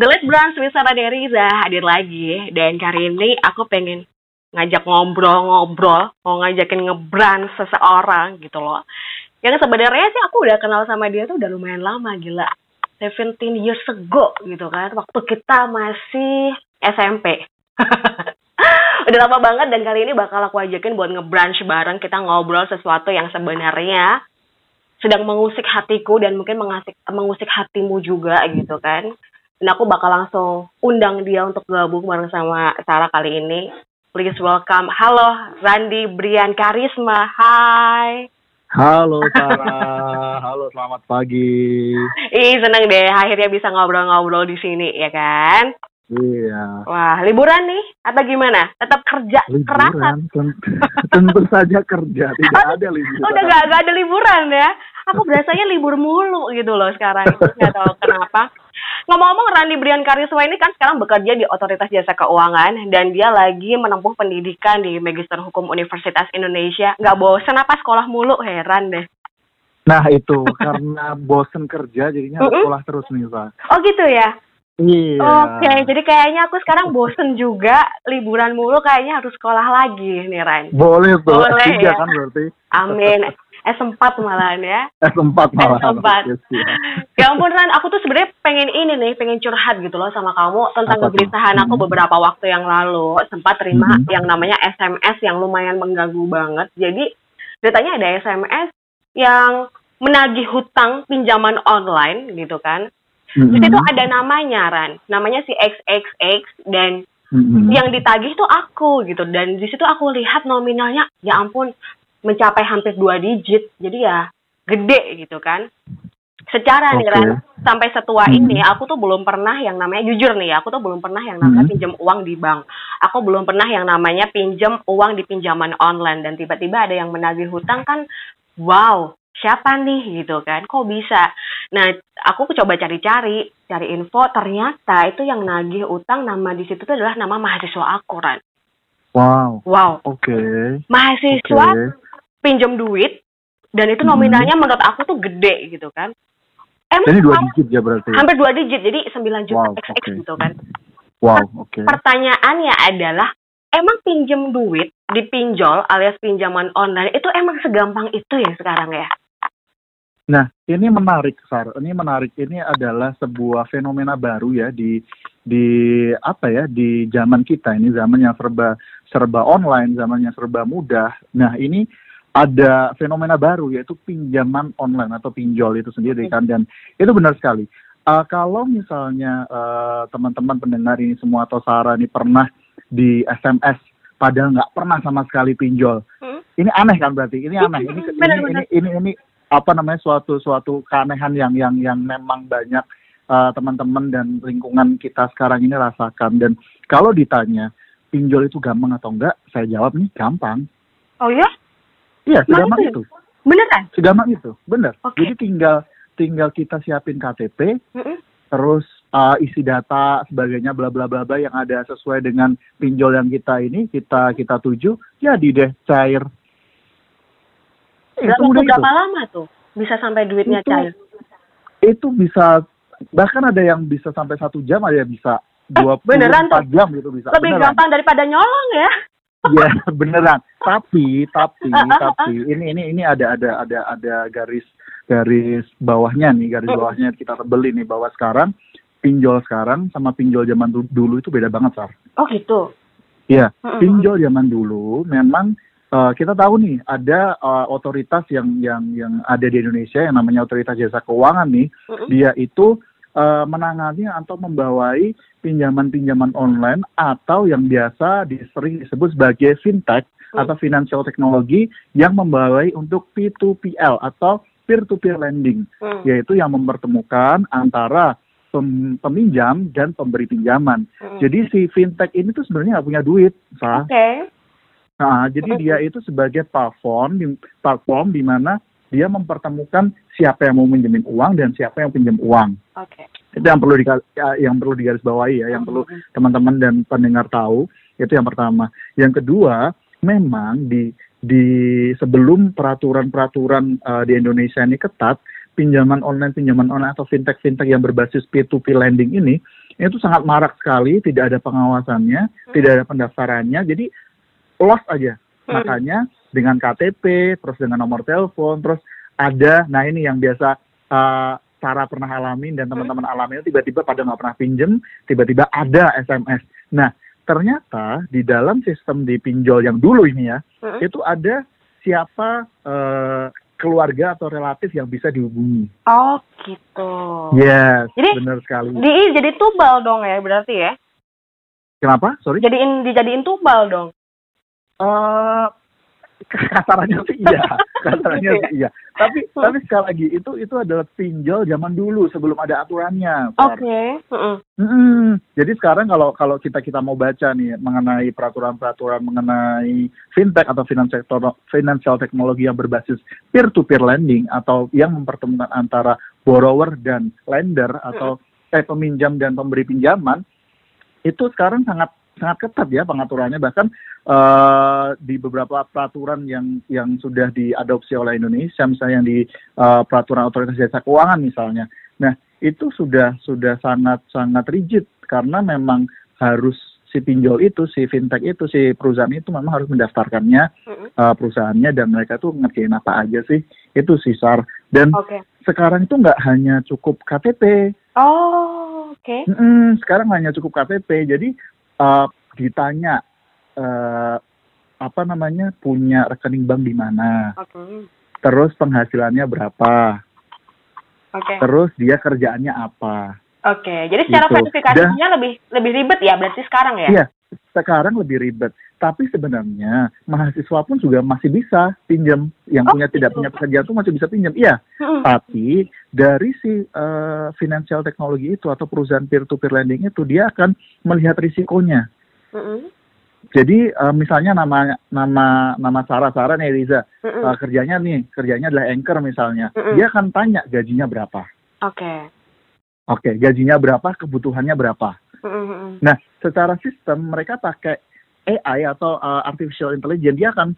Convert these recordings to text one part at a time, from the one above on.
The Late Branch with Sarah Deriza hadir lagi dan kali ini aku pengen ngajak ngobrol-ngobrol, mau ngajakin ngebrand seseorang gitu loh. Yang sebenarnya sih aku udah kenal sama dia tuh udah lumayan lama gila. 17 years ago gitu kan, waktu kita masih SMP. udah lama banget dan kali ini bakal aku ajakin buat ngebrunch bareng kita ngobrol sesuatu yang sebenarnya sedang mengusik hatiku dan mungkin mengasik, mengusik hatimu juga gitu kan. Dan aku bakal langsung undang dia untuk gabung bareng sama Sarah kali ini. Please welcome. Halo Randi Brian Karisma. Hai. Halo Sarah, halo selamat pagi. Ih seneng deh akhirnya bisa ngobrol-ngobrol di sini ya kan. Iya. Wah liburan nih atau gimana? Tetap kerja keras? Liburan, ten- tentu saja kerja, tidak ada liburan. Udah gak, gak ada liburan ya? Aku berasanya libur mulu gitu loh sekarang. Gak tahu kenapa. Ngomong-ngomong Randi Brian Kariswa ini kan sekarang bekerja di Otoritas Jasa Keuangan dan dia lagi menempuh pendidikan di Magister Hukum Universitas Indonesia. Gak bosen apa sekolah mulu? Heran deh. Nah itu karena bosen kerja jadinya sekolah terus nih Pak. Oh gitu ya? Iya. Oke, jadi kayaknya aku sekarang bosen juga liburan mulu kayaknya harus sekolah lagi nih Ran. Boleh tuh, Boleh, S3 ya. kan berarti. Amin. S4 malahan ya. S4 malah. S4. Yes, iya. Ya ampun Ran, aku tuh sebenarnya pengen ini nih, pengen curhat gitu loh sama kamu tentang kegelisahan aku Mhm. beberapa waktu yang lalu. Sempat terima Mhm. yang namanya SMS yang lumayan mengganggu banget. Jadi ceritanya ada SMS yang menagih hutang pinjaman online gitu kan. Di Mm-mm. situ ada namanya Ran, namanya si XXX dan Mm-mm. yang ditagih tuh aku gitu dan di situ aku lihat nominalnya ya ampun mencapai hampir dua digit jadi ya gede gitu kan secara nih Oke. Ran sampai setua Hmm. ini aku tuh belum pernah yang namanya jujur nih aku tuh belum pernah yang namanya Hmm. pinjam uang di bank aku belum pernah yang namanya pinjam uang di pinjaman online dan tiba-tiba ada yang menagih hutang kan wow siapa nih gitu kan kok bisa nah aku coba cari-cari cari info ternyata itu yang nagih utang nama di situ tuh adalah nama mahasiswa aku Ran Wow. wow Oke. mahasiswa Oke. pinjam duit dan itu Hmm. nominalnya menurut aku tuh gede gitu kan emang Ini dua digit ya berarti. hampir dua digit jadi 9 juta Wow, XX oke. gitu kan Wow. Oke. pertanyaannya adalah emang pinjem duit dipinjol alias pinjaman online itu emang segampang itu ya sekarang ya Nah, ini menarik, Sar. Ini menarik. Ini adalah sebuah fenomena baru ya di di apa ya di zaman kita ini zaman yang serba serba online, zaman yang serba mudah. Nah, ini ada fenomena baru yaitu pinjaman online atau pinjol itu sendiri kan dan itu benar sekali. Uh, kalau misalnya uh, teman-teman pendengar ini semua atau Sarah ini pernah di SMS padahal nggak pernah sama sekali pinjol, Hmm? ini aneh kan berarti ini aneh ini ini ini, ini ini apa namanya suatu suatu keanehan yang yang yang memang banyak uh, teman-teman dan lingkungan kita sekarang ini rasakan. Dan kalau ditanya pinjol itu gampang atau enggak saya jawab nih gampang. Oh ya? Iya Mana segampang tuh? itu. Beneran? Segampang itu bener. Oke. jadi tinggal tinggal kita siapin KTP Mm-mm. terus uh, isi data sebagainya bla bla bla bla yang ada sesuai dengan pinjol yang kita ini kita kita tuju jadi deh cair waktu itu. berapa lama tuh? Bisa sampai duitnya Itu- cair? itu bisa bahkan ada yang bisa sampai satu jam ada yang bisa dua Eh, beneran tuh? jam gitu bisa. Lebih beneran. gampang daripada nyolong ya? Ya beneran. Tapi tapi ah, ah, tapi ini ini ini ada ada ada ada garis garis bawahnya nih garis bawahnya kita tebelin nih bahwa sekarang pinjol sekarang sama pinjol zaman du- dulu itu beda banget sar. Oh gitu? Iya, pinjol zaman dulu memang eh, kita tahu nih ada eh, otoritas yang yang yang ada di Indonesia yang namanya otoritas jasa keuangan nih dia itu eh, menangani atau membawai pinjaman-pinjaman online atau yang biasa di- sering disebut sebagai fintech Hmm. atau financial technology yang membawai untuk P2PL atau peer-to-peer lending, Hmm. yaitu yang mempertemukan antara pem- peminjam dan pemberi pinjaman. Hmm. Jadi si fintech ini tuh sebenarnya nggak punya duit, sah. Oke. Nah, jadi dia itu sebagai platform di platform di mana dia mempertemukan siapa yang mau minjemin uang dan siapa yang pinjam uang. Oke. Itu yang perlu di, yang perlu digarisbawahi ya, yang perlu teman-teman dan pendengar tahu. Itu yang pertama. Yang kedua, memang di di sebelum peraturan-peraturan uh, di Indonesia ini ketat, pinjaman online, pinjaman online atau fintech-fintech yang berbasis P2P lending ini itu sangat marak sekali, tidak ada pengawasannya, Hmm. tidak ada pendaftarannya, jadi lost aja. Hmm. Makanya dengan KTP, terus dengan nomor telepon, terus ada, nah ini yang biasa uh, Sarah pernah alamin dan teman-teman alamin tiba-tiba pada nggak pernah pinjem, tiba-tiba ada SMS. Nah ternyata di dalam sistem di pinjol yang dulu ini ya, Mm-mm. itu ada siapa uh, keluarga atau relatif yang bisa dihubungi. Oh gitu. Yes, Jadi- benar sekali. Di jadi tubal dong ya berarti ya. Kenapa? Sorry. Jadiin dijadiin tubal dong. Eh kasarannya sih iya, kasarannya sih iya. Tapi Hmm. tapi sekali lagi itu itu adalah pinjol zaman dulu sebelum ada aturannya. Oke. Far. Mm-mm. Mm-mm. Jadi sekarang kalau kalau kita kita mau baca nih mengenai peraturan-peraturan mengenai fintech atau financial financial teknologi yang berbasis peer to peer lending atau yang mempertemukan antara borrower dan lender atau eh peminjam dan pemberi pinjaman itu sekarang sangat sangat ketat ya pengaturannya bahkan eh, di beberapa peraturan yang yang sudah diadopsi oleh Indonesia misalnya yang di eh, peraturan otoritas jasa keuangan misalnya. Nah, itu sudah sudah sangat sangat rigid karena memang harus si pinjol itu, si fintech itu, si perusahaan itu memang harus mendaftarkannya eh, perusahaannya dan mereka tuh ngerjain apa aja sih itu sih Sar. Dan Oke. sekarang itu nggak hanya cukup KTP, Oh, oke. Mm-mm, sekarang hanya cukup KTP. Jadi eh, ditanya eh, apa namanya punya rekening bank di mana, Oke. terus penghasilannya berapa, Oke. terus dia kerjaannya apa. Oke. Jadi secara Gitu. verifikasinya lebih lebih ribet ya berarti sekarang ya? Iya, sekarang lebih ribet. Tapi sebenarnya mahasiswa pun juga masih bisa pinjam. Yang Oh, punya tidak gitu. punya pekerjaan tuh masih bisa pinjam. Iya, tapi dari si eh, financial teknologi itu atau perusahaan peer to peer lending itu dia akan melihat risikonya. Mm-mm. Jadi eh, misalnya nama nama nama Sarah Sarah nih Riza eh, kerjanya nih kerjanya adalah anchor misalnya. Mm-mm. Dia akan tanya gajinya berapa. Oke. Oke, gajinya berapa, kebutuhannya berapa. Mm-mm. Nah, secara sistem mereka pakai AI atau uh, artificial intelligence dia akan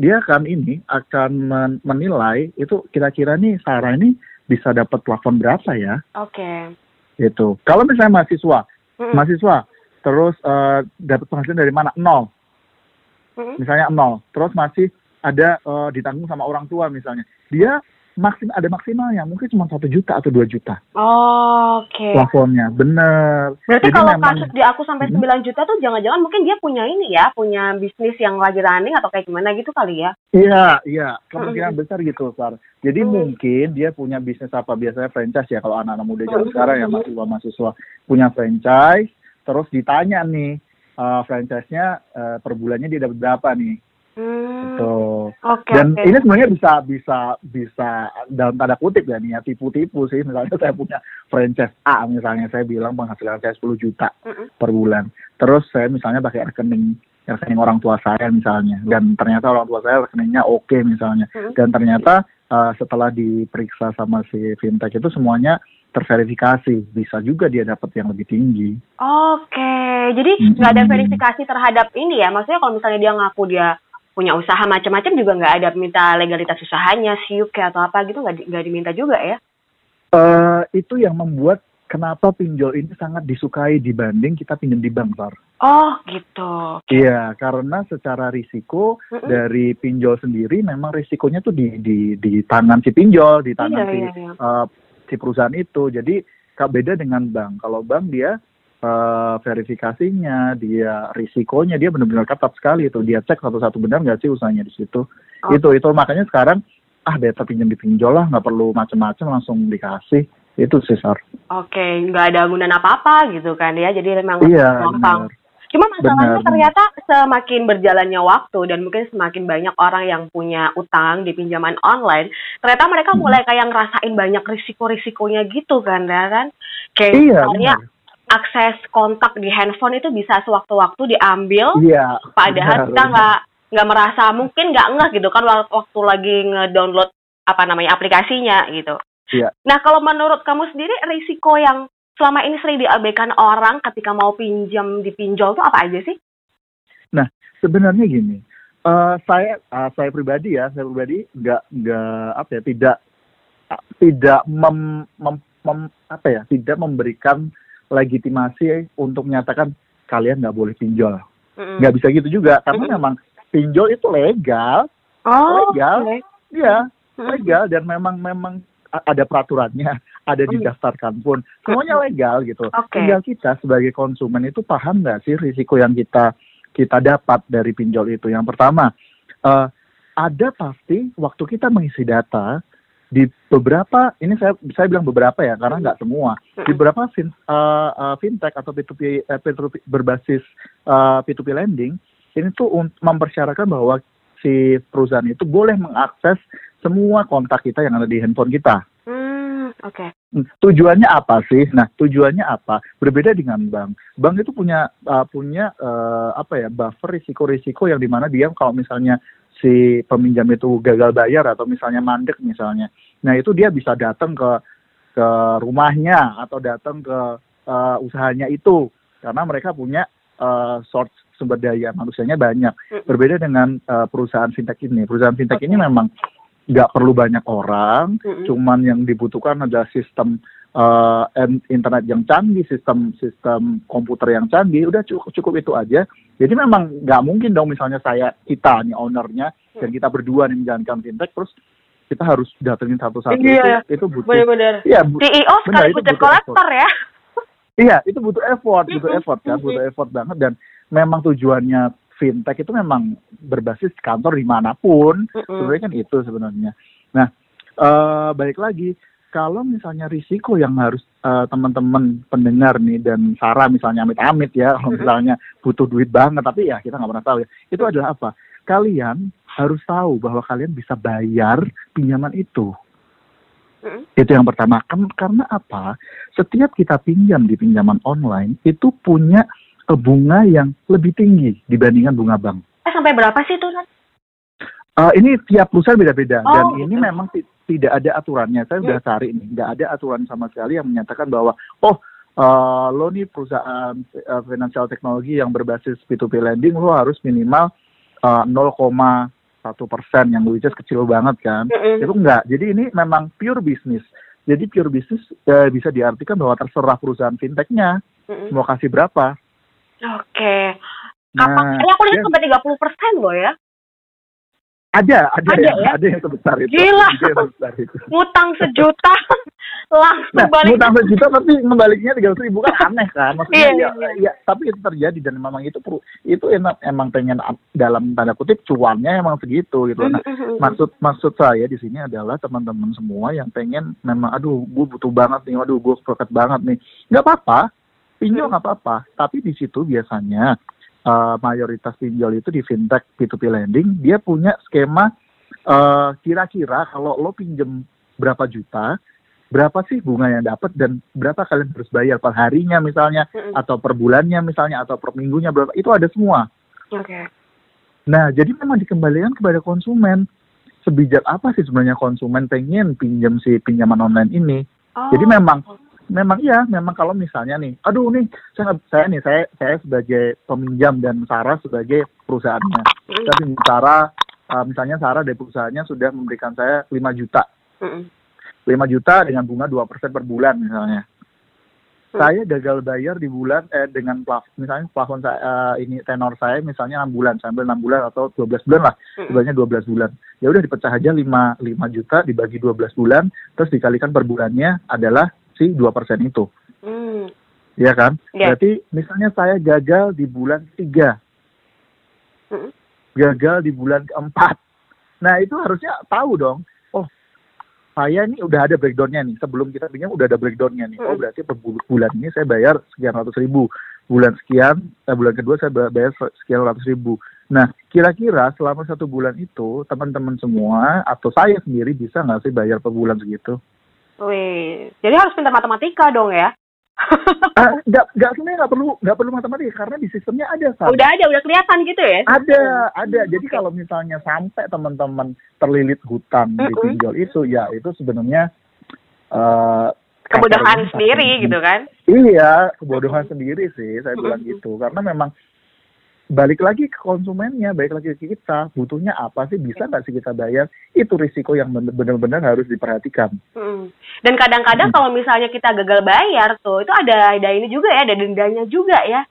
dia akan ini akan men- menilai itu kira-kira nih Sarah ini bisa dapat plafon berapa ya Oke. gitu. Kalau misalnya mahasiswa, Mm-mm. mahasiswa terus uh, dapat penghasilan dari mana? Nol, misalnya nol. Terus masih ada uh, ditanggung sama orang tua misalnya. Dia maksim ada maksimalnya mungkin cuma satu juta atau dua juta Oke. plafonnya, bener. Berarti Jadi kalau memang- kasus di aku sampai Mhm. 9 juta tuh jangan-jangan mungkin dia punya ini ya, punya bisnis yang lagi running atau kayak gimana gitu kali ya? Iya, iya, kemungkinan besar gitu, Sar. Jadi Hmm. mungkin dia punya bisnis apa biasanya franchise ya kalau anak-anak muda zaman Hmm. sekarang ya mahasiswa-mahasiswa punya franchise, terus ditanya nih eh, franchise-nya eh, per bulannya dia dapat berapa nih, Hmm. gitu. Oke. Dan oke. ini sebenarnya bisa bisa bisa dalam tanda kutip ya nih ya tipu-tipu sih. Misalnya saya punya franchise A misalnya saya bilang penghasilan saya 10 juta Mm-mm. per bulan. Terus saya misalnya pakai rekening rekening orang tua saya misalnya dan ternyata orang tua saya rekeningnya oke misalnya Mm-mm. dan ternyata uh, setelah diperiksa sama si fintech itu semuanya terverifikasi bisa juga dia dapat yang lebih tinggi Oke, jadi nggak ada Mm-mm. verifikasi terhadap ini ya? Maksudnya kalau misalnya dia ngaku dia punya usaha macam-macam juga nggak ada minta legalitas usahanya, siuk atau apa gitu nggak di- nggak diminta juga ya? Eh, itu yang membuat kenapa pinjol ini sangat disukai dibanding kita pinjam di bank Sar. Oh gitu. Iya karena secara risiko Mm-mm. dari pinjol sendiri memang risikonya tuh di di di tangan si pinjol di tangan Iya, si iya, iya. eh, si perusahaan itu. Jadi kak beda dengan bank. Kalau bank dia eh, verifikasinya, dia risikonya dia benar-benar ketat sekali itu. Dia cek satu-satu benar nggak sih usahanya di situ. Oh. Itu itu makanya sekarang ah better pinjam di pinjol lah nggak perlu macam-macam langsung dikasih. Itu sih Sar. Oke, nggak ada gunaan apa-apa gitu kan ya? Jadi memang Iya gampang. Cuma masalahnya Benar, ternyata semakin berjalannya waktu dan mungkin semakin banyak orang yang punya utang di pinjaman online, ternyata mereka Hmm. mulai kayak ngerasain banyak risiko-risikonya gitu kan, ya kan? Kayak Iya misalnya benar. akses kontak di handphone itu bisa sewaktu-waktu diambil, Iya. padahal benar, kita nggak nggak merasa mungkin nggak ngeh gitu kan wak- waktu lagi ngedownload apa namanya aplikasinya gitu. Iya. Nah kalau menurut kamu sendiri risiko yang selama ini sering diabaikan orang ketika mau pinjam di pinjol tuh apa aja sih? sebenarnya gini, eh, saya eh, saya pribadi ya, saya pribadi nggak nggak apa ya tidak tidak mem, mem- mem- apa ya tidak memberikan legitimasi untuk menyatakan kalian nggak boleh pinjol. Nggak bisa gitu juga karena Mm-mm. memang pinjol itu legal, Oh, legal. oke. ya legal dan memang memang ada peraturannya, ada Hmm. didaftarkan pun semuanya legal gitu. Oke. Tinggal kita sebagai konsumen itu paham nggak sih risiko yang kita kita dapat dari pinjol itu? Yang pertama, eh, ada pasti waktu kita mengisi data di beberapa ini saya saya bilang beberapa ya karena nggak semua di Mm-mm. beberapa fin, eh, eh, fintech atau P2P, eh, P2P berbasis eh, P2P lending ini tuh mempersyaratkan bahwa si perusahaan itu boleh mengakses semua kontak kita yang ada di handphone kita. Hmm, oke. Hmm, Tujuannya apa sih? Nah, tujuannya apa? Berbeda dengan bank. Bank itu punya uh, punya uh, apa ya buffer risiko-risiko yang di mana dia kalau misalnya si peminjam itu gagal bayar atau misalnya mandek misalnya, nah itu dia bisa datang ke ke rumahnya atau datang ke uh, usahanya itu karena mereka punya uh, source sumber daya manusianya banyak. Mm-mm. Berbeda dengan uh, perusahaan fintech ini. Perusahaan fintech ini memang nggak perlu banyak orang, Mm-mm. cuman yang dibutuhkan adalah sistem uh, internet yang canggih, sistem sistem komputer yang canggih, udah cukup cukup itu aja. Jadi memang nggak mungkin dong misalnya saya kita nih ownernya dan kita berdua nih menjalankan fintech terus kita harus datengin satu-satu Iya. itu itu butuh Bener-bener. Iya, bu- CEO butuh collector ya. Iya, itu butuh effort, butuh effort kan, butuh effort banget dan memang tujuannya fintech itu memang berbasis kantor di mana pun, Mm-mm. sebenarnya kan itu sebenarnya. Nah, eh balik lagi, kalau misalnya risiko yang harus eh, teman-teman pendengar nih dan Sarah misalnya amit-amit ya, kalau misalnya butuh duit banget, tapi ya kita nggak pernah tahu ya, itu adalah apa? Kalian harus tahu bahwa kalian bisa bayar pinjaman itu. Itu yang pertama. Kan- karena apa? Setiap kita pinjam di pinjaman online itu punya bunga yang lebih tinggi dibandingkan bunga bank. Eh sampai berapa sih? Nat? Eh, ini tiap perusahaan beda-beda Oh, dan gitu. ini memang ti- tidak ada aturannya. Saya sudah cari nih, nggak ada aturan sama sekali yang menyatakan bahwa oh eh, lo nih perusahaan eh, financial teknologi yang berbasis P2P lending lo harus minimal eh, 0,1 persen yang which is kecil banget kan. Mm-mm. Itu enggak. Jadi ini memang pure business. Jadi pure business eh, bisa diartikan bahwa terserah perusahaan fintechnya Mm-mm. mau kasih berapa. Oke. Nah, Kapan? Ini aku lihat ya. sampai 30 persen loh ya. Ada, ada, Ada yang, ya? ada yang sebesar itu. Gila. Ada yang sebesar itu. Ngutang sejuta langsung Nah, balik. utang sejuta tapi membaliknya tiga ribu kan aneh kan. Maksudnya Iya, ya, iya, ya, tapi itu terjadi dan memang itu perlu itu emang, emang pengen am- dalam tanda kutip cuannya emang segitu gitu. Nah, Mm-mm. maksud maksud saya di sini adalah teman-teman semua yang pengen memang aduh gue butuh banget nih aduh gue sepakat banget nih nggak apa-apa pinjol Hmm. nggak apa-apa tapi di situ biasanya eh, mayoritas pinjol itu di fintech P2P lending dia punya skema eh, kira-kira kalau lo pinjem berapa juta berapa sih bunga yang dapat dan berapa kalian harus bayar per harinya misalnya Mm-mm. atau per bulannya misalnya atau per minggunya berapa itu ada semua Oke. Nah, jadi memang dikembalikan kepada konsumen. Sebijak apa sih sebenarnya konsumen pengen pinjam si pinjaman online ini? Oh. Jadi memang memang iya, memang kalau misalnya nih, aduh nih, saya saya nih saya saya sebagai peminjam dan Sarah sebagai perusahaannya. Mm. Tapi Sarah uh, misalnya Sarah dari perusahaannya sudah memberikan saya 5 juta. Mm-mm. 5 juta dengan bunga 2% per bulan misalnya. Hmm. Saya gagal bayar di bulan eh dengan plaf, misalnya plafon saya eh, ini tenor saya misalnya 6 bulan, sambil 6 bulan atau 12 bulan lah. Sebenarnya 12 bulan. Ya udah dipecah aja 5 5 juta dibagi 12 bulan terus dikalikan per bulannya adalah si 2% itu. Mm. Ya kan? Iya. Berarti misalnya saya gagal di bulan 3, Mm-mm. gagal di bulan keempat. Nah, itu harusnya tahu dong. Oh, saya ini udah ada breakdownnya nih. Sebelum kita pinjam udah ada breakdownnya nih. Oh, Mm. berarti per bul- bulan ini saya bayar sekian ratus ribu. Bulan sekian, eh, bulan kedua saya ba- bayar se- sekian ratus ribu. Nah, kira-kira selama satu bulan itu, teman-teman semua atau saya sendiri bisa nggak sih bayar per bulan segitu? Wih, jadi harus pintar matematika dong ya? Ah, nggak, nggak sebenarnya nggak perlu, nggak perlu matematika karena di sistemnya ada. Sam. udah ada, udah kelihatan gitu ya? Ada, ada. Jadi Oke. kalau misalnya sampai teman-teman terlilit hutang di pinjol itu, ya itu sebenarnya eh Kemudahan kasarnya sendiri gitu kan? Iya, kebodohan sendiri sih saya bilang gitu. Karena memang balik lagi ke konsumennya, balik lagi ke kita, butuhnya apa sih, bisa nggak sih kita bayar? Itu risiko yang benar- benar-benar harus diperhatikan. Mm. Dan kadang-kadang Hmm. kalau misalnya kita gagal bayar tuh, itu ada ada ini juga ya, ada dendanya juga ya.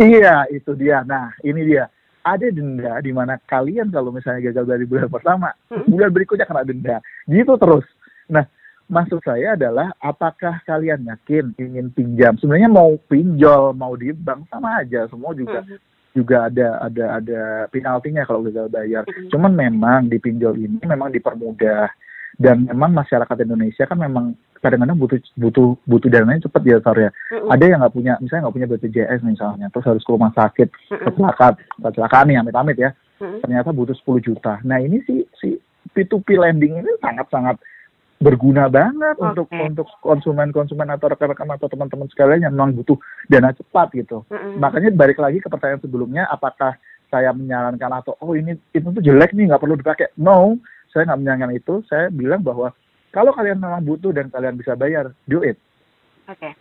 Iya, itu dia. Nah, ini dia. Ada denda di mana kalian kalau misalnya gagal dari bulan pertama, Mm. bulan berikutnya kena denda. Gitu terus. Nah, maksud saya adalah apakah kalian yakin ingin pinjam? Sebenarnya mau pinjol, mau di bank sama aja, semua juga Mhm. Juga ada ada ada penaltinya kalau gagal bayar. Mhm. Cuman memang di pinjol ini memang dipermudah dan memang masyarakat Indonesia kan memang kadang-kadang butuh butuh butuh dananya cepat ya Sar ya. Mhm. Ada yang nggak punya misalnya nggak punya BPJS misalnya terus harus ke rumah sakit kecelakaan kecelakaan nih amit-amit ya Mhm. ternyata butuh 10 juta. Nah ini si si P2P lending ini sangat-sangat berguna banget Oke. untuk untuk konsumen-konsumen atau rekan-rekan atau teman-teman sekalian yang memang butuh dana cepat gitu. Mhm. Makanya balik lagi ke pertanyaan sebelumnya, apakah saya menyarankan atau oh ini itu tuh jelek nih nggak perlu dipakai? No, saya nggak menyarankan itu. Saya bilang bahwa kalau kalian memang butuh dan kalian bisa bayar, do it Oke.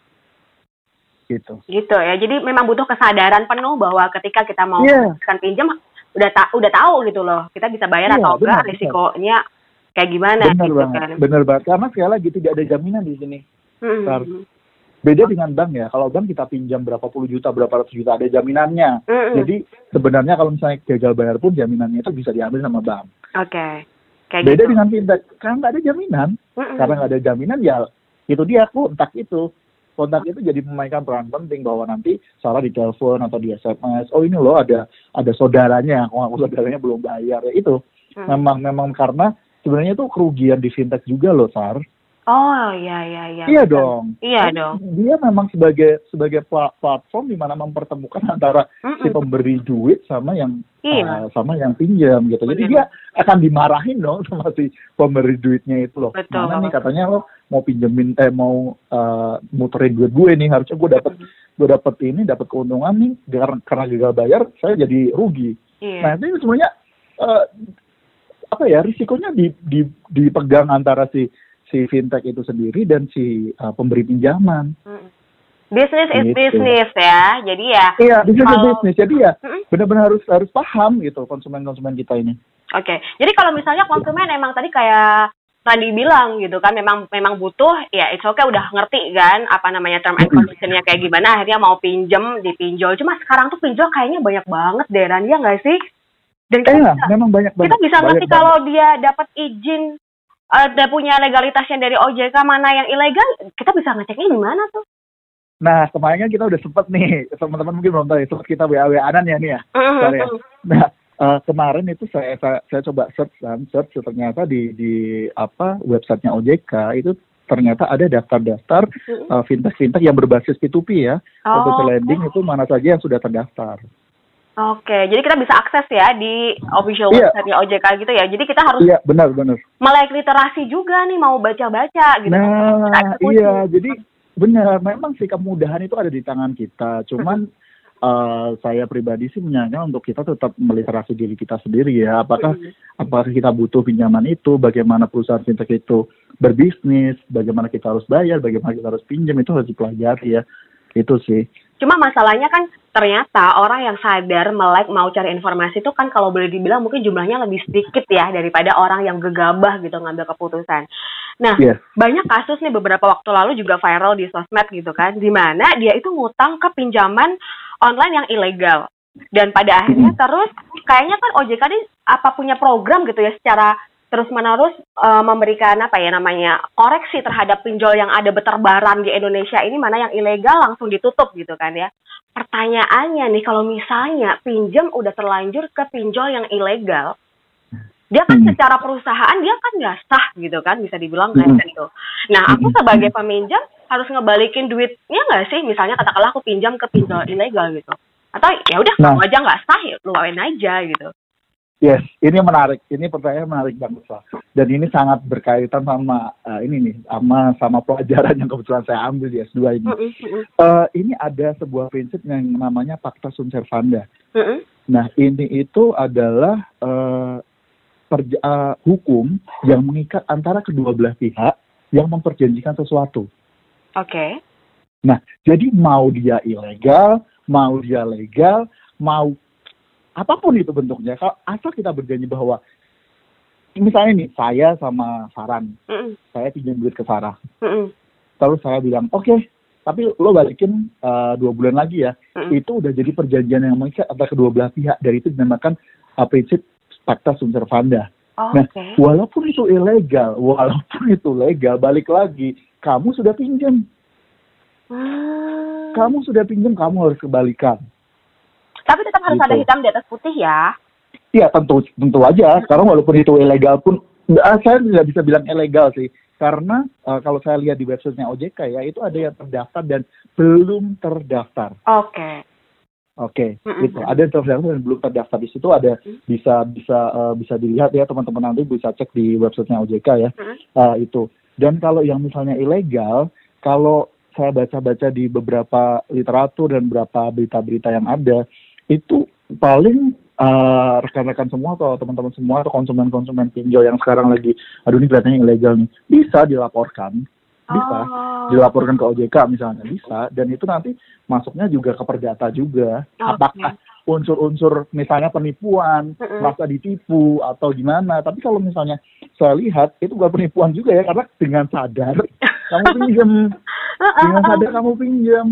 gitu. Gitu ya. Jadi memang butuh kesadaran penuh bahwa ketika kita mau Iya. kan pinjam udah ta udah tahu gitu loh. Kita bisa bayar Iya, atau enggak, benar, benar. Kayak gimana benar gitu banget, kan. benar banget. Karena sekali lagi tidak ada jaminan di sini. Benar. Beda dengan bank ya. Kalau bank kita pinjam berapa puluh juta, berapa ratus juta ada jaminannya. Mhm. Jadi sebenarnya kalau misalnya gagal bayar pun jaminannya itu bisa diambil sama bank. Oke. Kayak Beda gitu. dengan fintech, karena nggak ada jaminan. Mhm. Karena nggak ada jaminan ya itu dia kontak itu. Kontak itu jadi memainkan peran penting bahwa nanti salah di telepon atau di SMS. Oh ini loh ada ada saudaranya, oh aku saudaranya belum bayar ya itu. Mhm. Memang memang karena sebenarnya itu kerugian di fintech juga loh Sar. Oh iya iya iya. Iya betul. dong. Iya Kan dong. Dia memang sebagai sebagai pla- platform di mana mempertemukan antara si Mhm. pemberi duit sama yang Iya. uh, sama yang pinjam gitu. Jadi Benar. dia akan dimarahin dong sama si pemberi duitnya itu loh. Betul Mana nih katanya lo mau pinjemin eh mau uh, muterin duit gue nih harusnya gue dapat gue dapat ini dapat keuntungan nih karena karena gagal bayar saya jadi rugi. Iya. Nah itu semuanya uh, apa ya risikonya di, di, dipegang antara si si fintech itu sendiri dan si uh, pemberi pinjaman. Mhm. Business is Gitu. business ya. Jadi ya Iya, bisnis Kalau- bisnis. Jadi ya Mhm. benar-benar harus harus paham gitu konsumen-konsumen kita ini. Oke, jadi kalau misalnya konsumen emang tadi kayak tadi bilang gitu kan, memang memang butuh, ya it's okay udah ngerti kan apa namanya term and Mm-mm. conditionnya kayak gimana, akhirnya mau pinjem dipinjol. Cuma sekarang tuh pinjol kayaknya banyak banget deh, Ran, ya nggak sih? Dan kita Iya, bisa, memang banyak banget. kita bisa banyak ngerti kalau dia dapat izin ada punya legalitasnya dari OJK mana yang ilegal, kita bisa ngeceknya di mana tuh? Nah, kemarin kan kita udah sempet nih, teman-teman mungkin belum tahu ya, sempet kita WA-WA-anan ya nih ya. Mhm, Sorry ya. Nah, eh, kemarin itu saya, saya saya coba search kan, search ternyata di di apa websitenya OJK itu ternyata ada daftar-daftar eh, fintech-fintech yang berbasis P2P ya, Oh, untuk lending itu mana saja yang sudah terdaftar. Oke, jadi kita bisa akses ya di official Iya. website OJK gitu ya. Jadi kita harus Iya, benar-benar. melek literasi juga nih mau baca-baca gitu. Nah, Kita eksekusi. iya, jadi benar, memang sih kemudahan itu ada di tangan kita. Cuman eh, saya pribadi sih menyarankan untuk kita tetap meliterasi diri kita sendiri ya. Apakah Mhm. apakah kita butuh pinjaman itu, bagaimana perusahaan fintech itu berbisnis, bagaimana kita harus bayar, bagaimana kita harus pinjam itu harus dipelajari ya. Itu sih. Cuma masalahnya kan ternyata orang yang sadar melek mau cari informasi itu kan kalau boleh dibilang mungkin jumlahnya lebih sedikit ya daripada orang yang gegabah gitu ngambil keputusan. Nah, Yes. banyak kasus nih beberapa waktu lalu juga viral di sosmed gitu kan, di mana dia itu ngutang ke pinjaman online yang ilegal. Dan pada akhirnya terus kayaknya kan OJK ini apa punya program gitu ya secara terus menerus memberikan apa ya namanya koreksi terhadap pinjol yang ada berterbaran di Indonesia ini mana yang ilegal langsung ditutup gitu kan ya. Pertanyaannya nih kalau misalnya pinjam udah terlanjur ke pinjol yang ilegal, dia kan Hmm. secara perusahaan dia kan nggak sah gitu kan bisa dibilang kayak Hmm. gitu. Nah aku Hmm. sebagai peminjam harus ngebalikin duitnya nggak sih? Misalnya katakanlah aku pinjam ke pinjol ilegal gitu. Atau ya udah Nah. kamu aja nggak sah ya luain aja gitu. Yes, ini menarik. Ini pertanyaan menarik banget lah. Dan ini sangat berkaitan sama eh, ini nih, sama sama pelajaran yang kebetulan saya ambil di S2 ini. Eh, ini ada sebuah prinsip yang namanya Pacta Sunt Servanda. Nah, ini itu adalah perja- eh, hukum yang mengikat antara kedua belah pihak yang memperjanjikan sesuatu. Oke. Nah, jadi mau dia ilegal, mau dia legal, mau apa pun itu bentuknya, kalau asal kita berjanji bahwa misalnya nih saya sama Saran, Mm-mm. saya pinjam duit ke Sarah, Mm-mm. terus saya bilang oke, tapi lo balikin eh, dua bulan lagi ya. Mm-mm. Itu udah jadi perjanjian yang mengikat antara kedua belah pihak. Dari itu dinamakan uh, prinsip pacta sunt servanda. Oh, Nah, Oke. walaupun itu ilegal, walaupun itu legal, balik lagi, kamu sudah pinjam, Hmm. kamu sudah pinjam, kamu harus kembalikan. Harus Gitu. ada hitam di atas putih ya. Iya tentu tentu aja. Sekarang walaupun itu ilegal pun, nggak- saya tidak bisa bilang ilegal sih. Karena eh, kalau saya lihat di websitenya OJK ya, itu ada yang terdaftar dan belum terdaftar. Oke. Oke, Mm-mm. gitu. Ada yang terdaftar dan belum terdaftar di situ ada Mm. bisa bisa eh, bisa dilihat ya teman-teman nanti bisa cek di websitenya OJK ya Mm. eh, itu. Dan kalau yang misalnya ilegal, kalau saya baca-baca di beberapa literatur dan beberapa berita-berita yang ada, itu paling eh, rekan-rekan semua atau teman-teman semua atau konsumen-konsumen pinjol yang sekarang lagi, aduh ini kelihatannya ilegal nih, bisa dilaporkan, bisa Oh. dilaporkan ke OJK misalnya bisa, dan itu nanti masuknya juga ke perdata juga. Oke. Apakah unsur-unsur misalnya penipuan, Mm-mm. merasa ditipu atau gimana? Tapi kalau misalnya saya lihat itu bukan penipuan juga ya, karena dengan sadar kamu pinjam, dengan sadar kamu pinjam,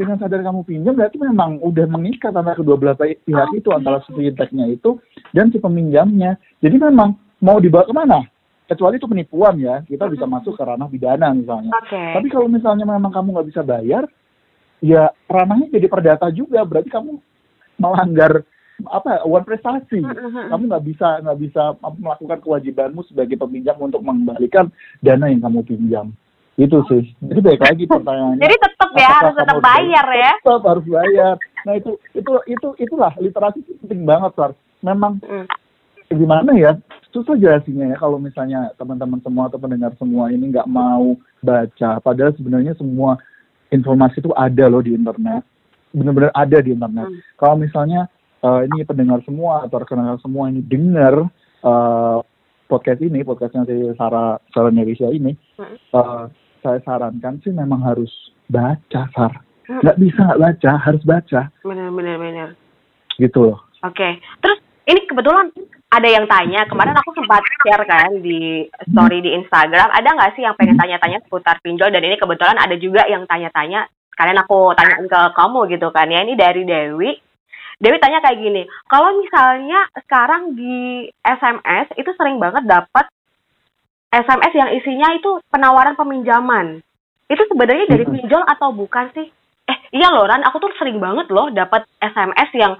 dengan sadar kamu pinjam berarti memang udah mengikat antara kedua belah pi- pihak itu antara si fintechnya itu dan si peminjamnya. Jadi memang mau dibawa ke mana? Kecuali itu penipuan ya, kita bisa Mm-mm. masuk ke ranah pidana misalnya. Oke. Tapi kalau misalnya memang kamu nggak bisa bayar, ya ranahnya jadi perdata juga. Berarti kamu melanggar apa uang prestasi. Mm-mm. Kamu nggak bisa nggak bisa melakukan kewajibanmu sebagai peminjam untuk mengembalikan dana yang kamu pinjam. Itu sih. Jadi baik lagi pertanyaannya. Jadi tetap ya harus tetap bayar ya. Tetap harus bayar. Nah itu itu itu itulah literasi penting banget, Sar. Memang Mm. gimana ya susah jelasinnya ya kalau misalnya teman-teman semua atau pendengar semua ini nggak mau baca padahal sebenarnya semua informasi itu ada loh di internet benar-benar ada di internet Hmm. kalau misalnya eh, ini pendengar semua atau rekan-rekan semua ini dengar eh, podcast ini podcastnya si Sarah Sarah Indonesia ini Hmm. eh, saya sarankan sih memang harus baca Sar Hmm. nggak bisa nggak baca harus baca bener bener. gitu loh Oke. Terus ini kebetulan ada yang tanya kemarin aku sempat share kan di story di Instagram ada nggak sih yang pengen tanya-tanya seputar pinjol dan ini kebetulan ada juga yang tanya-tanya kalian aku tanyain ke kamu gitu kan ya ini dari Dewi Dewi tanya kayak gini kalau misalnya sekarang di SMS itu sering banget dapat SMS yang isinya itu penawaran peminjaman. Itu sebenarnya dari Mm-mm. pinjol atau bukan sih? Eh iya loh Ran. Aku tuh sering banget loh dapat SMS yang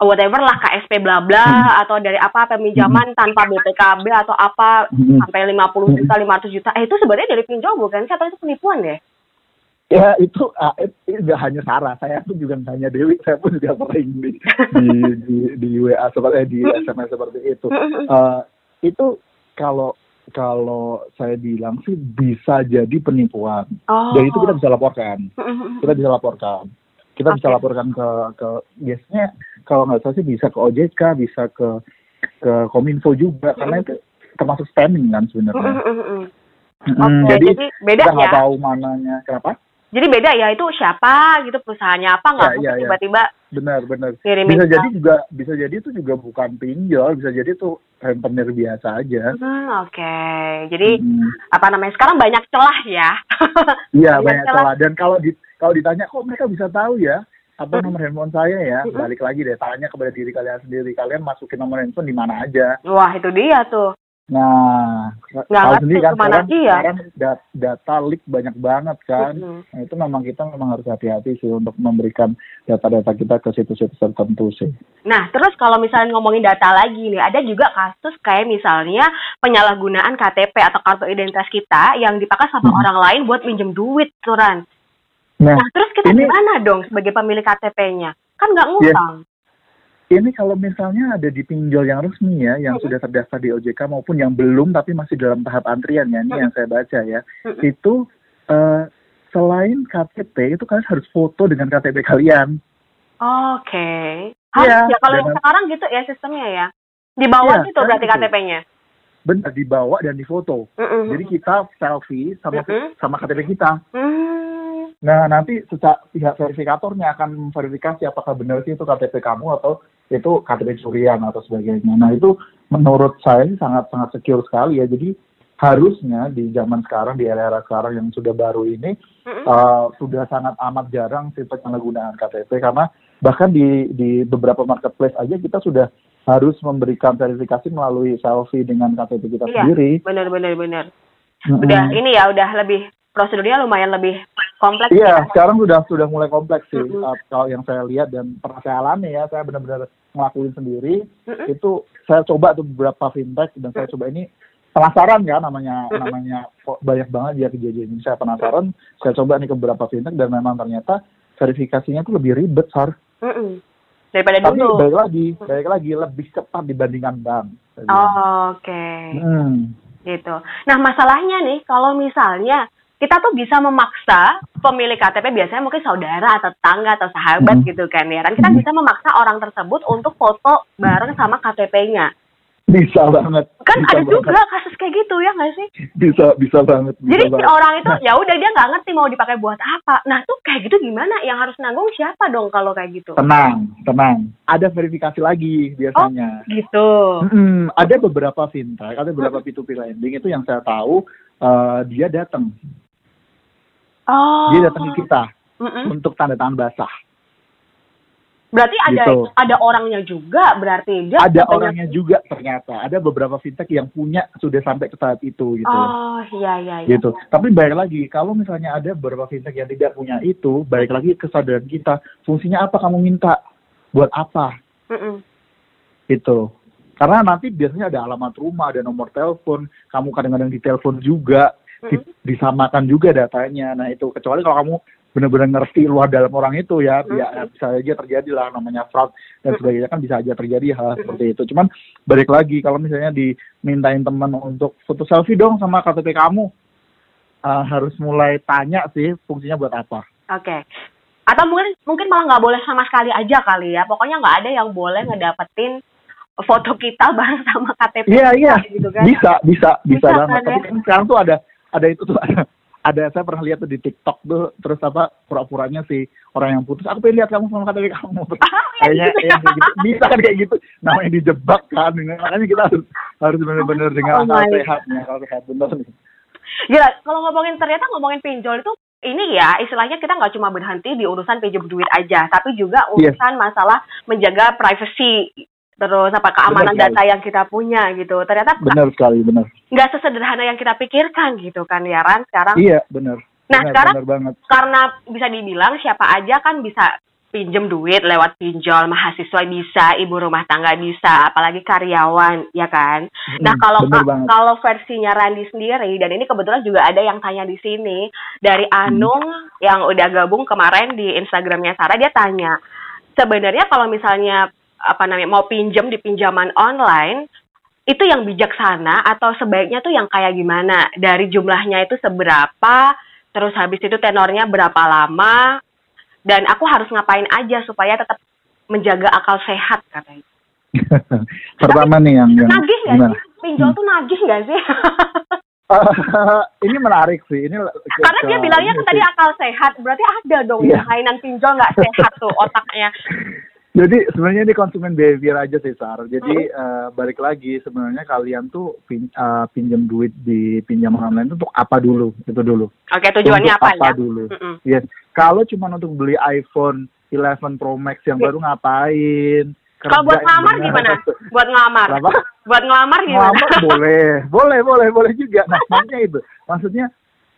whatever lah KSP bla bla Hmm. atau dari apa peminjaman tanpa BPKB atau apa Hmm. sampai 50 juta 500 juta. Eh itu sebenarnya dari pinjol bukan sih? Atau itu penipuan deh Ya itu ah, itu nggak hanya Sarah, saya pun juga hanya Dewi, saya pun juga sering di di di, di WA seperti eh, di SMS seperti itu. Eh, itu kalau kalau saya bilang sih bisa jadi penipuan. oh Dan itu kita bisa laporkan, kita bisa laporkan, kita bisa Oke. laporkan ke ke biasanya kalau nggak salah sih bisa ke OJK, bisa ke ke Kominfo juga karena itu termasuk spamming kan sebenarnya. Oke, Mm, jadi, jadi beda kita nggak ya. tahu mananya kenapa? Jadi beda ya itu siapa gitu perusahaannya apa nggak Ya, mungkin ya, ya. Benar, benar. ngirimin bisa jadi juga bisa jadi itu juga bukan pinjol bisa jadi itu rentenir biasa aja Hmm, oke. Jadi Hmm. apa namanya sekarang banyak celah ya. iya Banyak banyak celah. celah dan kalau di kalau ditanya kok mereka bisa tahu ya apa Hmm. nomor handphone saya ya Hmm. balik lagi deh tanya kepada diri kalian sendiri kalian masukin nomor handphone di mana aja Wah itu dia tuh. Nah Nggak tahu sendiri kan sekarang, iya. sekarang dat- data leak banyak banget kan Mm-mm. nah, itu memang kita memang harus hati-hati sih untuk memberikan data-data kita ke situs-situs tertentu sih Nah, terus kalau misalnya ngomongin data lagi nih, ada juga kasus kayak misalnya penyalahgunaan KTP atau kartu identitas kita yang dipakai sama Hmm. orang lain buat minjem duit, Turan. nah Nah, terus kita ini- gimana dong sebagai pemilik KTP-nya? Kan nggak ngutang. Ini kalau misalnya ada di pinjol yang resmi ya, yang Mm-mm. sudah terdaftar di OJK maupun yang belum tapi masih dalam tahap antrian ya, ini yang saya baca ya, Mm-mm. itu eh, selain KTP itu kalian harus foto dengan KTP kalian. Oke. Harus Iya, ya kalau yang sekarang gitu ya sistemnya ya. Di bawah Iya, gitu berarti gitu. KTP-nya. Benar dibawa dan difoto. Mm-mm. Jadi kita selfie sama Mm-mm. sama KTP kita. Hmm. Nah nanti secara pihak verifikatornya akan verifikasi apakah benar sih itu KTP kamu atau itu KTP curian atau sebagainya. Nah itu menurut saya sih sangat sangat secure sekali ya. Jadi harusnya di zaman sekarang di era-era sekarang yang sudah baru ini Mm-mm. uh, sudah sangat amat jarang sih penyalahgunaan KTP karena bahkan di di beberapa marketplace aja kita sudah harus memberikan verifikasi melalui selfie dengan KTP kita Iya. sendiri. bener bener bener Mm-mm. udah ini ya udah lebih prosedurnya lumayan lebih kompleks Iya, ya sekarang sudah sudah mulai kompleks sih. Mm-mm. Uh, kalau yang saya lihat dan pernah saya alami ya, saya benar-benar ngelakuin sendiri. Mm-mm. Itu saya coba tuh beberapa fintech dan saya coba ini penasaran kan namanya Mm-mm. namanya kok banyak banget ya kejadian ini. Saya penasaran, saya coba nih ke beberapa fintech dan memang ternyata verifikasinya tuh lebih ribet, Sar. Mm-mm. daripada Tapi dulu balik lagi, balik lagi lebih cepat dibandingkan bank. Oh, oke Hmm. gitu. Nah masalahnya nih kalau misalnya kita tuh bisa memaksa pemilik KTP biasanya mungkin saudara atau tetangga atau sahabat Hmm. gitu kan ya kan kita Hmm. bisa memaksa orang tersebut untuk foto bareng sama KTP-nya Bisa banget. kan bisa ada banget. juga kasus kayak gitu ya nggak sih Bisa, bisa banget. Bisa jadi si banget. orang itu Nah. ya udah dia nggak ngerti mau dipakai buat apa nah tuh kayak gitu gimana yang harus nanggung siapa dong kalau kayak gitu Tenang, tenang. Ada verifikasi lagi biasanya. gitu Mm-mm, ada beberapa fintech, ada beberapa P2P lending itu yang saya tahu uh, dia datang, oh dia datang ke kita Mm-mm. untuk tanda tangan basah. berarti ada Gitu. ada orangnya juga berarti dia Ada banyak- orangnya juga ternyata. Ada beberapa fintech yang punya sudah sampai ke tahap itu gitu. oh iya iya iya gitu. Tapi balik lagi, kalau misalnya ada beberapa fintech yang tidak punya itu, balik lagi kesadaran kita, fungsinya apa kamu minta? Buat apa? Mm-mm. Gitu. Karena nanti biasanya ada alamat rumah, ada nomor telepon, kamu kadang-kadang ditelepon juga. Disamakan juga datanya. Nah itu kecuali kalau kamu benar-benar ngerti luar dalam orang itu ya, ya bisa aja terjadi lah namanya fraud dan sebagainya kan bisa aja terjadi hal seperti itu. Cuman balik lagi kalau misalnya dimintain teman untuk foto selfie dong sama KTP kamu, uh, harus mulai tanya sih fungsinya buat apa. Oke. Atau mungkin mungkin malah nggak boleh sama sekali aja kali ya. Pokoknya nggak ada yang boleh ngedapetin foto kita bareng sama KTP Iya iya, gitu kan. bisa bisa bisa, Bisa banget. kan, Tapi ya? kan sekarang tuh ada ada itu tuh ada, ada saya pernah lihat tuh di TikTok tuh terus apa pura-puranya si orang yang putus aku pengen lihat kamu sama KTP kamu. Terus Ah, kayaknya gitu ya. yang kayak gitu. Bisa kan kayak gitu? Namanya dijebak kan makanya kita harus harus benar-benar dengan Oh akal sehat nih akal sehat bener nih. Gila, kalau ngomongin ternyata ngomongin pinjol itu ini ya istilahnya kita nggak cuma berhenti di urusan pinjam duit aja, tapi juga Yes. urusan masalah menjaga privacy terus apa keamanan Benar data yang kita punya gitu. Ternyata benar sekali benar nggak sesederhana yang kita pikirkan gitu kan ya Ran sekarang. iya benar Nah, benar, sekarang benar banget karena bisa dibilang siapa aja kan bisa pinjem duit lewat pinjol, mahasiswa bisa, ibu rumah tangga bisa, apalagi karyawan, ya kan? Nah, Hmm, kalau kalau versinya Randi sendiri dan ini kebetulan juga ada yang tanya di sini dari Hmm. Anung yang udah gabung kemarin di Instagramnya Sarah dia tanya sebenarnya kalau misalnya apa namanya mau pinjem di pinjaman online itu yang bijaksana atau sebaiknya tuh yang kayak gimana? Dari jumlahnya itu seberapa terus habis itu tenornya berapa lama dan aku harus ngapain aja supaya tetap menjaga akal sehat katanya. Pertama nih yang yang nagih nggak sih? Pinjol tuh nagih nggak sih? Ini menarik sih ini karena dia bilangnya kan tadi akal sehat berarti ada dong ya mainan pinjol nggak sehat tuh otaknya Jadi sebenarnya ini konsumen behavior aja sih Sar. Jadi eh, balik lagi sebenarnya kalian tuh pin, eh, pinjam duit di pinjaman online itu untuk apa dulu? Itu dulu. oke tujuannya Untuk apa, apa ya dulu? Mm-mm. Yes. Kalau cuma untuk beli iPhone 11 Pro Max yang baru ngapain? kalau buat ngelamar gimana buat ngelamar buat ngelamar gimana Ngelamar boleh, boleh, boleh, boleh juga. Nah, maksudnya itu. Maksudnya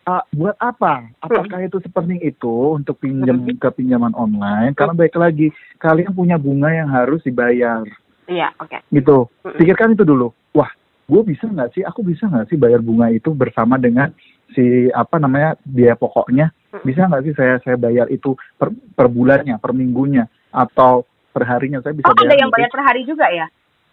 uh, buat apa? Apakah itu sepenting itu untuk pinjam Hmm. ke pinjaman online? Karena baik lagi, kalian punya bunga yang harus dibayar, iya oke gitu. Mm-mm. Pikirkan itu dulu. Wah, gue bisa nggak sih? Aku bisa nggak sih bayar bunga itu bersama dengan si apa namanya biaya pokoknya? Mm-mm. Bisa nggak sih saya saya bayar itu per, per bulannya, per minggunya, atau per harinya? Saya bisa oh ada yang gitu. bayar per hari juga ya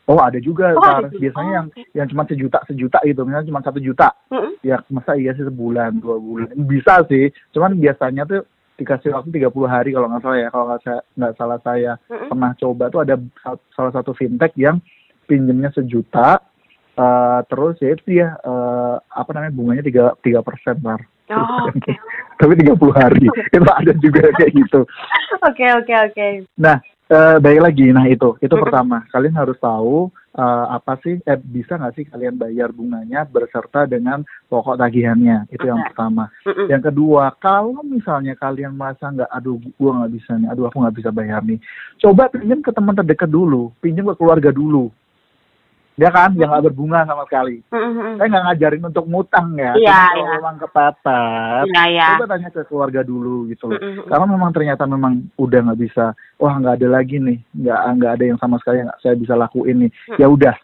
Oh ada juga, Oh, ada juga. biasanya Oh, yang oke. yang cuma sejuta sejuta gitu, misalnya cuma satu juta, Mm-mm. ya masa iya sih sebulan dua bulan bisa sih, cuman biasanya tuh dikasih waktu 30 hari kalau nggak salah ya, kalau nggak saya nggak salah saya Mm-mm. pernah coba tuh ada sa- salah satu fintech yang pinjemnya sejuta, eh, terus ya itu dia eh, apa namanya bunganya tiga tiga persen Sar. oh oke Tapi 30 hari itu ada juga kayak gitu. oke oke oke Nah, Eh, baik lagi, nah itu, itu Mm-mm. pertama. Kalian harus tahu eh, apa sih, eh, bisa nggak sih kalian bayar bunganya berserta dengan pokok tagihannya, itu yang pertama. Yang kedua, kalau misalnya kalian merasa nggak, aduh, gua nggak bisa nih, aduh, aku nggak bisa bayar nih, coba pinjam ke teman terdekat dulu, pinjam ke keluarga dulu, ya kan, yang nggak berbunga sama sekali. Mm-mm. Saya nggak ngajarin untuk ngutang ya, Cuma kalau iya. memang kepepet, Iya, ya. coba tanya ke keluarga dulu gitu loh. Mm-mm. Karena memang ternyata memang udah nggak bisa, wah nggak ada lagi nih, nggak nggak ada yang sama sekali yang nggak saya bisa lakuin nih. Hmm. Ya udah,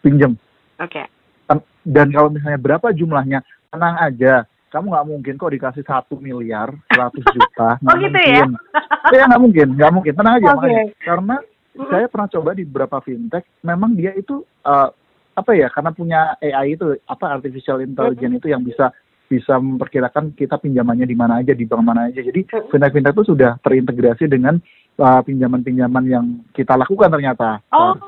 pinjem. Oke. Kan- Dan kalau misalnya berapa jumlahnya, tenang aja. Kamu nggak mungkin kok dikasih satu miliar, 100 juta. Oh, gitu ya? ya nggak mungkin, nggak mungkin. Tenang aja Oke. makanya. Karena. Saya pernah coba di beberapa fintech, memang dia itu eh, apa ya? Karena punya AI itu apa artificial intelligence itu yang bisa bisa memperkirakan kita pinjamannya di mana aja, di bank mana aja. Jadi Mm. fintech-fintech itu sudah terintegrasi dengan uh, pinjaman-pinjaman yang kita lakukan ternyata. Oh, Sar.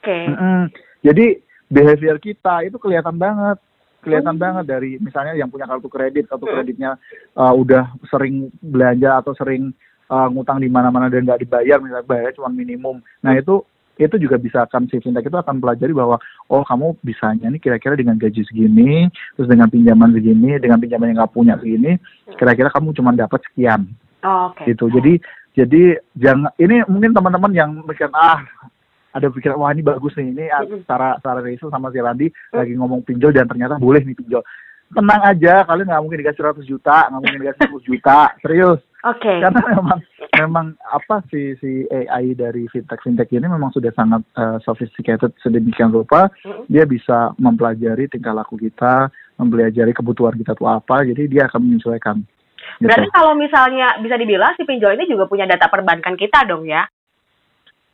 oke. Mm-mm. Jadi behavior kita itu kelihatan banget, kelihatan Hmm. banget dari misalnya yang punya kartu kredit, kartu Mm. kreditnya uh, udah sering belanja atau sering uh, ngutang di mana-mana dan nggak dibayar, misalnya bayar cuma minimum. Nah itu itu juga bisa akan si fintech itu akan pelajari bahwa oh kamu bisanya nih kira-kira dengan gaji segini, terus dengan pinjaman segini, dengan pinjaman yang nggak punya segini, kira-kira kamu cuma dapat sekian Oh, Oke. gitu. Jadi jadi jangan ini mungkin teman-teman yang mikir ah ada pikiran wah ini bagus nih ini. Sarah Sarah Rachel sama si Randi lagi ngomong pinjol dan ternyata boleh nih pinjol. Tenang aja, kalian nggak mungkin dikasih 100 juta, nggak mungkin dikasih 10 juta, serius. Oke. Karena memang memang apa si si AI dari fintech fintech ini memang sudah sangat eh, sophisticated sedemikian rupa Mm-mm. dia bisa mempelajari tingkah laku kita, mempelajari kebutuhan kita tuh apa, jadi dia akan menyesuaikan. Gitu. Berarti kalau misalnya bisa dibilang si pinjol ini juga punya data perbankan kita dong ya?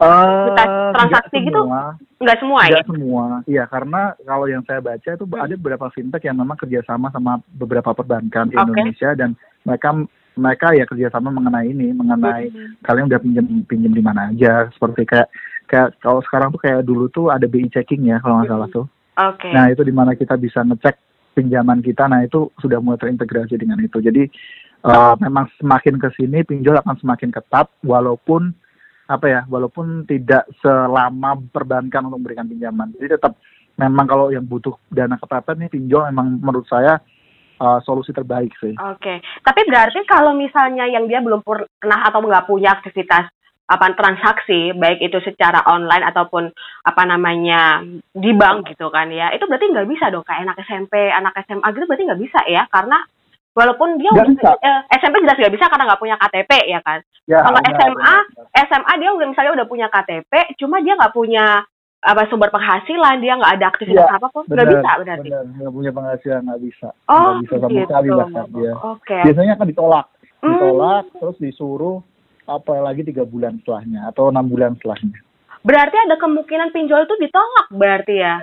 Eh, kita transaksi nggak gitu? semua, Enggak semua ya? nggak semua. Iya, karena kalau yang saya baca itu Hmm. ada beberapa fintech yang memang kerjasama sama beberapa perbankan di Oke. Indonesia dan mereka mereka ya kerjasama mengenai ini, mengenai Mm-mm. kalian udah pinjam pinjam di mana aja, seperti kayak kayak kalau sekarang tuh kayak dulu tuh ada BI checking ya kalau nggak salah tuh. Oke. Nah itu di mana kita bisa ngecek pinjaman kita. Nah itu sudah mulai terintegrasi dengan itu. Jadi eh, memang semakin ke sini pinjol akan semakin ketat, walaupun apa ya, walaupun tidak selama perbankan untuk memberikan pinjaman. Jadi tetap memang kalau yang butuh dana kepepet nih pinjol memang menurut saya eh, solusi terbaik sih. Oke, tapi berarti kalau misalnya yang dia belum pernah atau nggak punya aktivitas apa transaksi, baik itu secara online ataupun apa namanya di bank gitu kan ya, itu berarti nggak bisa dong kayak anak SMP, anak SMA gitu berarti nggak bisa ya, karena walaupun dia Nggak udah- bisa. eh, SMP jelas nggak bisa karena nggak punya KTP ya kan. Ya, Kalau SMA, benar. SMA dia udah misalnya udah punya KTP, cuma dia nggak punya apa sumber penghasilan, dia nggak ada aktivitas Iya, apa pun, nggak benar, bisa berarti. nggak punya penghasilan nggak bisa Oh, nggak bisa sama gitu. sekali bahkan dia Oke. biasanya kan ditolak Hmm. ditolak terus disuruh apa lagi tiga bulan setelahnya atau enam bulan setelahnya Berarti ada kemungkinan pinjol itu ditolak berarti ya?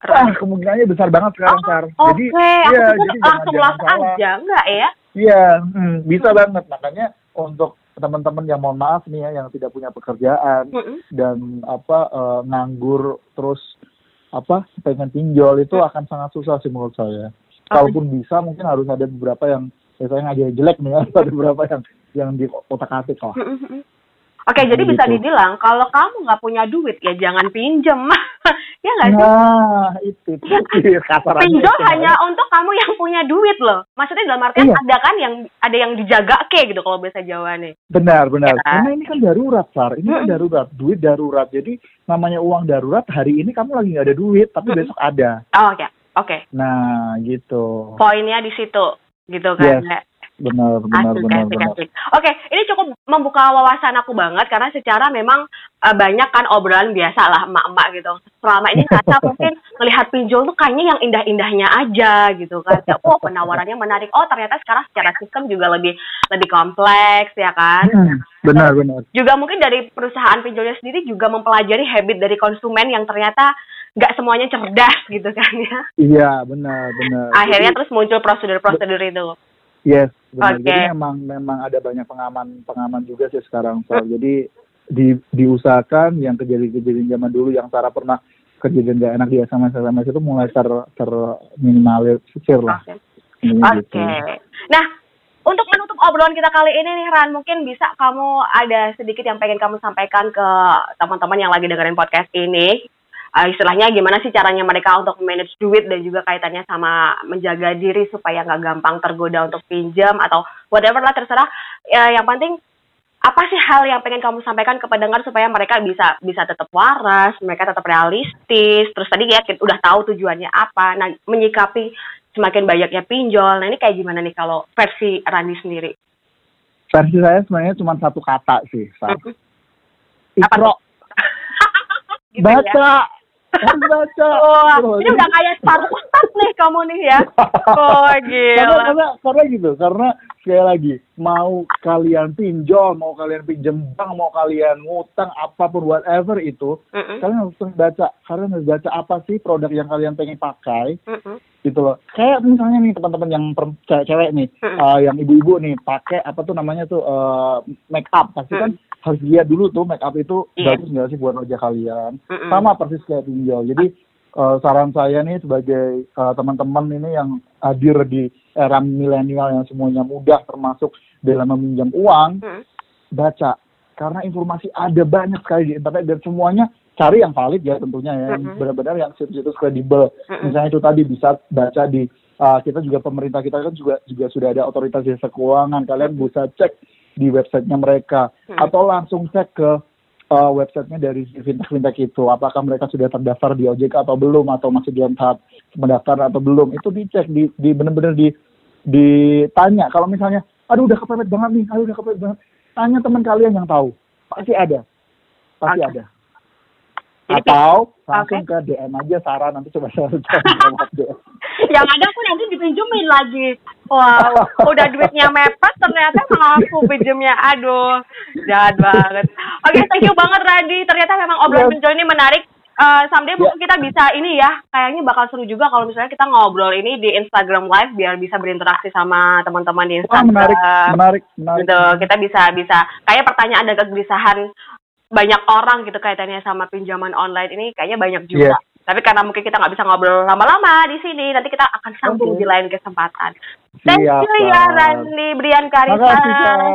Wah, kemungkinannya besar banget sekarang, Sar. Oke, Jadi, iya, pikir jadi langsung salah. aja, enggak ya? iya, hmm, bisa banget. Makanya untuk teman-teman yang mohon maaf nih ya, yang tidak punya pekerjaan Mm-mm. dan apa eh, nganggur terus apa pengen pinjol itu Hmm. akan sangat susah sih menurut saya. Kalaupun bisa, mungkin harus ada beberapa yang biasanya ngajar jelek nih, ya, ada beberapa yang yang di otak atik lah. Oke, jadi bisa Gitu. dibilang kalau kamu nggak punya duit ya jangan pinjem, ya nggak sih? Nah, itu itu kasarannya. Pinjol itu, hanya untuk kamu yang punya duit loh. Maksudnya dalam artian Iya. ada kan yang ada yang dijaga ke gitu kalau bahasa Jawa nih. Benar, benar. Ya. Karena ini kan darurat, Sar. Ini kan Mm-mm. darurat, duit darurat. Jadi namanya uang darurat, hari ini kamu lagi nggak ada duit, tapi besok ada. Oh, oke, oke. Nah, gitu. Poinnya di situ, gitu kan? Yes. Benar, benar, Asik, benar, asik, benar. asik. Oke, ini cukup membuka wawasan aku banget karena secara memang eh, banyak kan obrolan biasa lah emak-emak gitu. Selama ini ngerasa mungkin melihat pinjol tuh kayaknya yang indah-indahnya aja gitu kan. Oh penawarannya menarik. Oh ternyata sekarang secara sistem juga lebih lebih kompleks ya kan. Hmm, benar, benar. Juga mungkin dari perusahaan pinjolnya sendiri juga mempelajari habit dari konsumen yang ternyata nggak semuanya cerdas gitu kan ya. Iya, benar, benar. Akhirnya Jadi, terus muncul prosedur-prosedur itu. Yes, benar. Oke. Jadi memang memang ada banyak pengaman pengaman juga sih sekarang, Sar. Jadi di diusahakan yang kejadian-kejadian zaman dulu yang Sarah pernah kejadian gak enak di SMS SMS itu mulai ter terminimalisir lah. Oke. Oke. gitu. Nah, untuk menutup obrolan kita kali ini nih Ran, mungkin bisa kamu ada sedikit yang pengen kamu sampaikan ke teman-teman yang lagi dengerin podcast ini. Uh, istilahnya gimana sih caranya mereka untuk manage duit dan juga kaitannya sama menjaga diri supaya nggak gampang tergoda untuk pinjam atau whatever lah terserah. Ya, yang penting apa sih hal yang pengen kamu sampaikan ke pendengar supaya mereka bisa bisa tetap waras, mereka tetap realistis. Terus tadi ya udah tahu tujuannya apa, nah menyikapi semakin banyaknya pinjol. Nah ini kayak gimana nih kalau versi Rani sendiri? Versi saya sebenarnya cuma satu kata sih, Sar. Mhm. Ikro. Gitu baca. ya. Baca. Wah, Terus. ini udah kayak ustad nih kamu nih ya. Oh karena, gila. karena karena gitu karena sekali lagi mau kalian pinjol mau kalian pinjam bank mau kalian ngutang apa pun whatever itu Mm-mm, kalian harus baca kalian harus baca apa sih produk yang kalian pengen pakai mm-mm, gitu loh kayak misalnya nih teman-teman yang per- cewek, cewek nih Mm-mm. uh, yang ibu-ibu nih pakai apa tuh namanya tuh uh, make up pasti kan harus lihat dulu tuh make up itu Iya. bagus nggak sih buat wajah kalian mm-mm. sama persis kayak pinjol. Jadi eh, saran saya nih sebagai eh, teman-teman ini yang hadir di era milenial yang semuanya mudah termasuk dalam meminjam uang, Mm. baca karena informasi ada banyak sekali di internet dan semuanya cari yang valid ya tentunya ya, yang benar-benar yang situs-situs kredibel. Misalnya itu tadi bisa baca di eh, kita juga pemerintah kita kan juga juga sudah ada otoritas jasa keuangan. Kalian bisa cek di websitenya mereka Hmm. atau langsung cek ke uh, websitenya dari si fintech-fintech itu. Apakah mereka sudah terdaftar di OJK atau belum atau masih dalam tahap pendaftaran atau belum? Itu dicek, di, di benar-benar di ditanya. Kalau misalnya, aduh udah kepepet banget nih, aduh udah kepepet banget. Tanya teman kalian yang tahu, pasti ada, pasti Oke. ada. Atau langsung ke DM aja saran nanti coba saya DM. Yang ada aku nanti dipinjemin lagi. Wow, udah duitnya mepet ternyata malah aku pinjemnya. Aduh, jahat banget. Oke, thank you banget Radi. Ternyata memang obrolan Yes. pinjol ini menarik. Eh someday mungkin kita bisa ini ya, kayaknya bakal seru juga kalau misalnya kita ngobrol ini di Instagram Live biar bisa berinteraksi sama teman-teman di Wah Instagram. menarik, menarik, menarik. gitu kita bisa bisa kayak pertanyaan dan kegelisahan banyak orang gitu kaitannya sama pinjaman online ini kayaknya banyak juga Iya. Tapi karena mungkin kita nggak bisa ngobrol lama-lama di sini nanti kita akan sambung Oke. di lain kesempatan. Thank Siap, you ya. Ranli Brian Karisa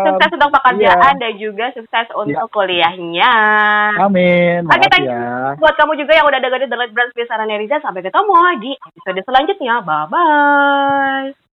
sukses untuk pekerjaan Iya. dan juga sukses untuk kuliahnya. Amin, Oke, makasih thank you. ya. buat kamu juga yang udah dengerin The Light Brands Biasa Neriza sampai ketemu di episode selanjutnya. Bye bye